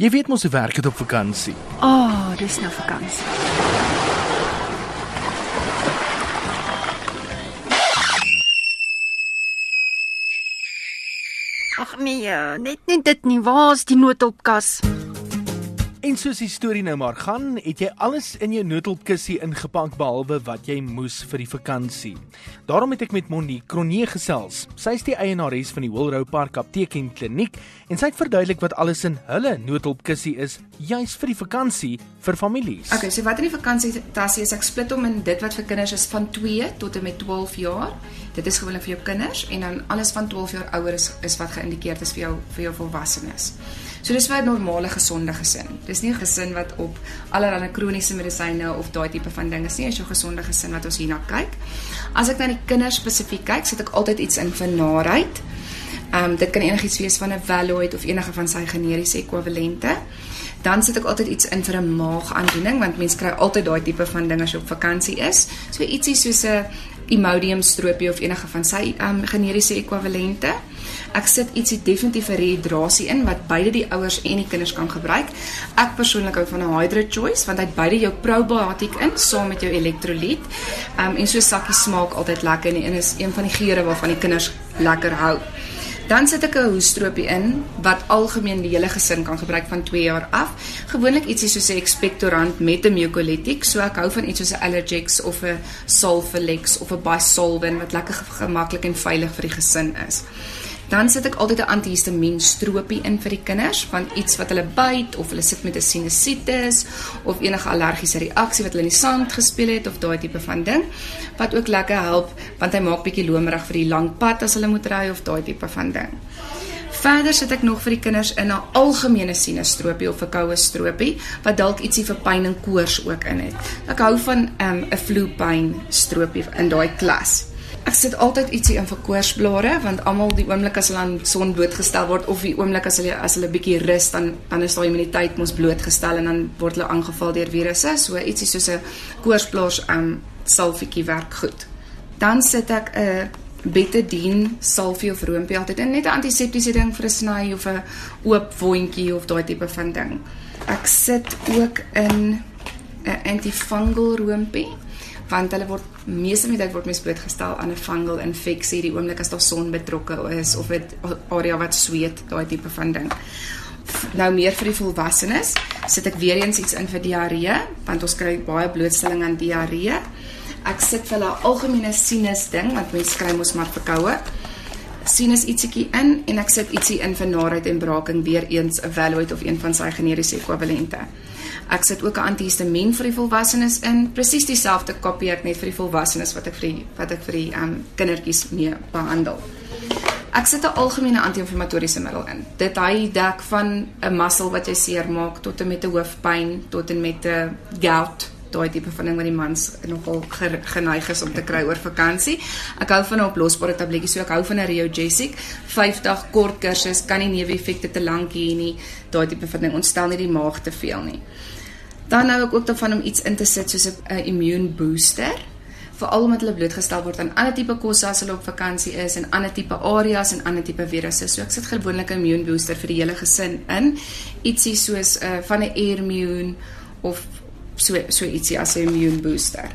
Jy weet mos hoe werk dit op vakansie. Ah, oh, dis nou vakansie. Ag nee, net net dit nie. Waar's die noodopkas? En soos die storie nou maar gaan, het jy alles in jou noodhulpkussie ingepak behalwe wat jy moes vir die vakansie. Daarom het ek met Monique Cronje gesels. Sy is die eienares van die Wilrow Park Apteek en Kliniek en sy het verduidelik wat alles in hulle noodhulpkussie is juis vir die vakansie vir families. Okay, so wat in die vakansie tasse is ek split hom in dit wat vir kinders is van 2 tot en met 12 jaar. Dit is gewoonlik vir jou kinders en dan alles van 12 jaar ouer is is wat geïndikeer is vir jou vir jou volwassenes. So dis vir 'n normale gesonde gesin. Dis nie 'n gesin wat op allerlei kroniese medisyne of daai tipe van dinge is nie. Dis jou gesonde gesin wat ons hierna kyk. As ek na die kinders spesifiek kyk, sit ek altyd iets in vir naarheid. Ehm um, dit kan enigiets wees van 'n Valoid of enige van sy generiese ekwivalente. Dan sit ek altyd iets in vir 'n maagaandoening want mense kry altyd daai tipe van dinge as jy op vakansie is. So ietsie soos 'n Imodium stroopie of enige van sy um, generiese ekwivalente. Ek sit ietsie definitief vir rehydrasie in wat beide die ouers en die kinders kan gebruik. Ek persoonlik hou van 'n Hydro Choice want hy het beide jou probiotic in saam met jou elektrolyt. Ehm um, en so sakkie smaak altyd lekker en is een van die geure waarvan die kinders lekker hou. Dan sit ek 'n hoestroopie in wat algemeen die hele gesin kan gebruik van 2 jaar af. Gewoonlik ietsie soos 'n expectorant met 'n mucolytic, so ek hou van iets soos 'n Allergex of 'n Solphalex of 'n Bisolven wat lekker gemaklik en veilig vir die gesin is. Dan sit ek altyd 'n antihistamiin stroopie in vir die kinders van iets wat hulle byt of hulle sit met 'n sinusitis of enige allergiese reaksie wat hulle in die sand gespeel het of daai tipe van ding wat ook lekker help want hy maak bietjie lomerig vir die lang pad as hulle moet ry of daai tipe van ding. Verder sit ek nog vir die kinders in 'n algemene sinustroopie of 'n koue stroopie wat dalk ietsie vir pyn en koors ook in het. Ek hou van 'n um, 'n vloepyn stroopie in daai klas. Ek sit altyd ietsie in vir koorsblare want almal die oomblik as hulle aan son blootgestel word of die oomblik as hulle as hulle bietjie rus dan dan is daai immuniteit mos blootgestel en dan word hulle aangeval deur virusse. So ietsie soos 'n koorsblaars um salfietjie werk goed. Dan sit ek 'n betadine salfie of roompie altyd in net 'n antiseptiese ding vir 'n sny of 'n oop wondjie of daai tipe van ding. Ek sit ook in 'n antifungal roompie want hulle word meeste van die tyd word mens blootgestel aan 'n fungal infeksie die oomblik as daar son betrokke is of 'n area wat sweet, daai tipe van ding. Nou meer vir die volwassenes, sit ek weer eens iets in vir diarree, want ons kry baie blootstelling aan diarree. Ek sit vir hulle algemene sinus ding, want mense kry mos maar verkoue. Sinus ietsiekie in en ek sit ietsie in vir naarheid en braaking weer eens 'n Valoid of een van sy generiese ekwivalente. Ek sit ook 'n antihistamiin vir die volwassenes in, presies dieselfde kopie ek net vir die volwassenes wat ek vir die wat ek vir die um kindertjies mee behandel. Ek sit 'n algemene anti-inflammatoriese middel in. Dit hy dek van 'n muscle wat jy seer maak tot en met 'n hoofpyn tot en met 'n gout daai tipe van ding wat die mans nogal geneig is om te kry oor vakansie. Ek hou van 'n oplosbare tabletjie, so ek hou van 'n Riogesic 5 dag kort kursus, kan nie neeweffekte te lank hê nie. Daai tipe van ding ontstel nie die maag te veel nie. Dan hou ek ook daarvan om iets in te sit soos 'n immune booster veral omdat hulle blootgestel word aan ander tipe kosse as hulle op vakansie is en ander tipe areas en ander tipe virusse. So ek sit gewoonlik 'n immune booster vir die hele gesin in. Ietsie soos 'n uh, van 'n Airmune of so so ietsie as 'n immune booster.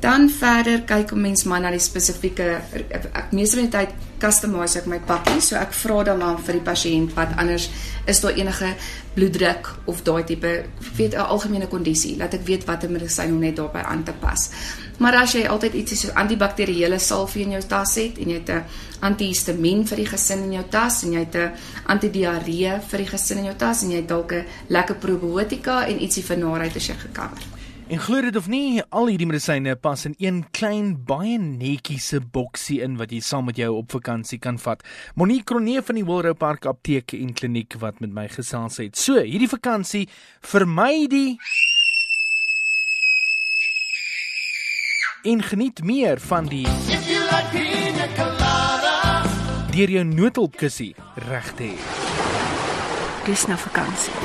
Dan verder kyk 'n mens maar na die spesifieke ek meeste van die tyd customize ek my pakkie, so ek vra dan maar vir die pasiënt wat anders is daar enige bloeddruk of daai tipe weet 'n algemene kondisie, laat ek weet watter medisyne om net daarbey aan te pas. Maar as jy altyd ietsie so antibakterieële salfie in jou tas het en jy het 'n antihistamiin vir die gesin in jou tas en jy het 'n antidiarree vir die gesin in jou tas en jy het dalk 'n lekker probiotika en ietsie vir naarheid as jy gekover. En glo dit of nie, al hierdie medisyne pas in een klein baie netjiese boksie in wat jy saam met jou op vakansie kan vat. Monique Cronje van die Wilrow Park Apteek en Kliniek wat met my gesels het. So, hierdie vakansie vermy die en geniet meer van die deur jou noodhulpkussie reg te hê. Dis nou vakansie.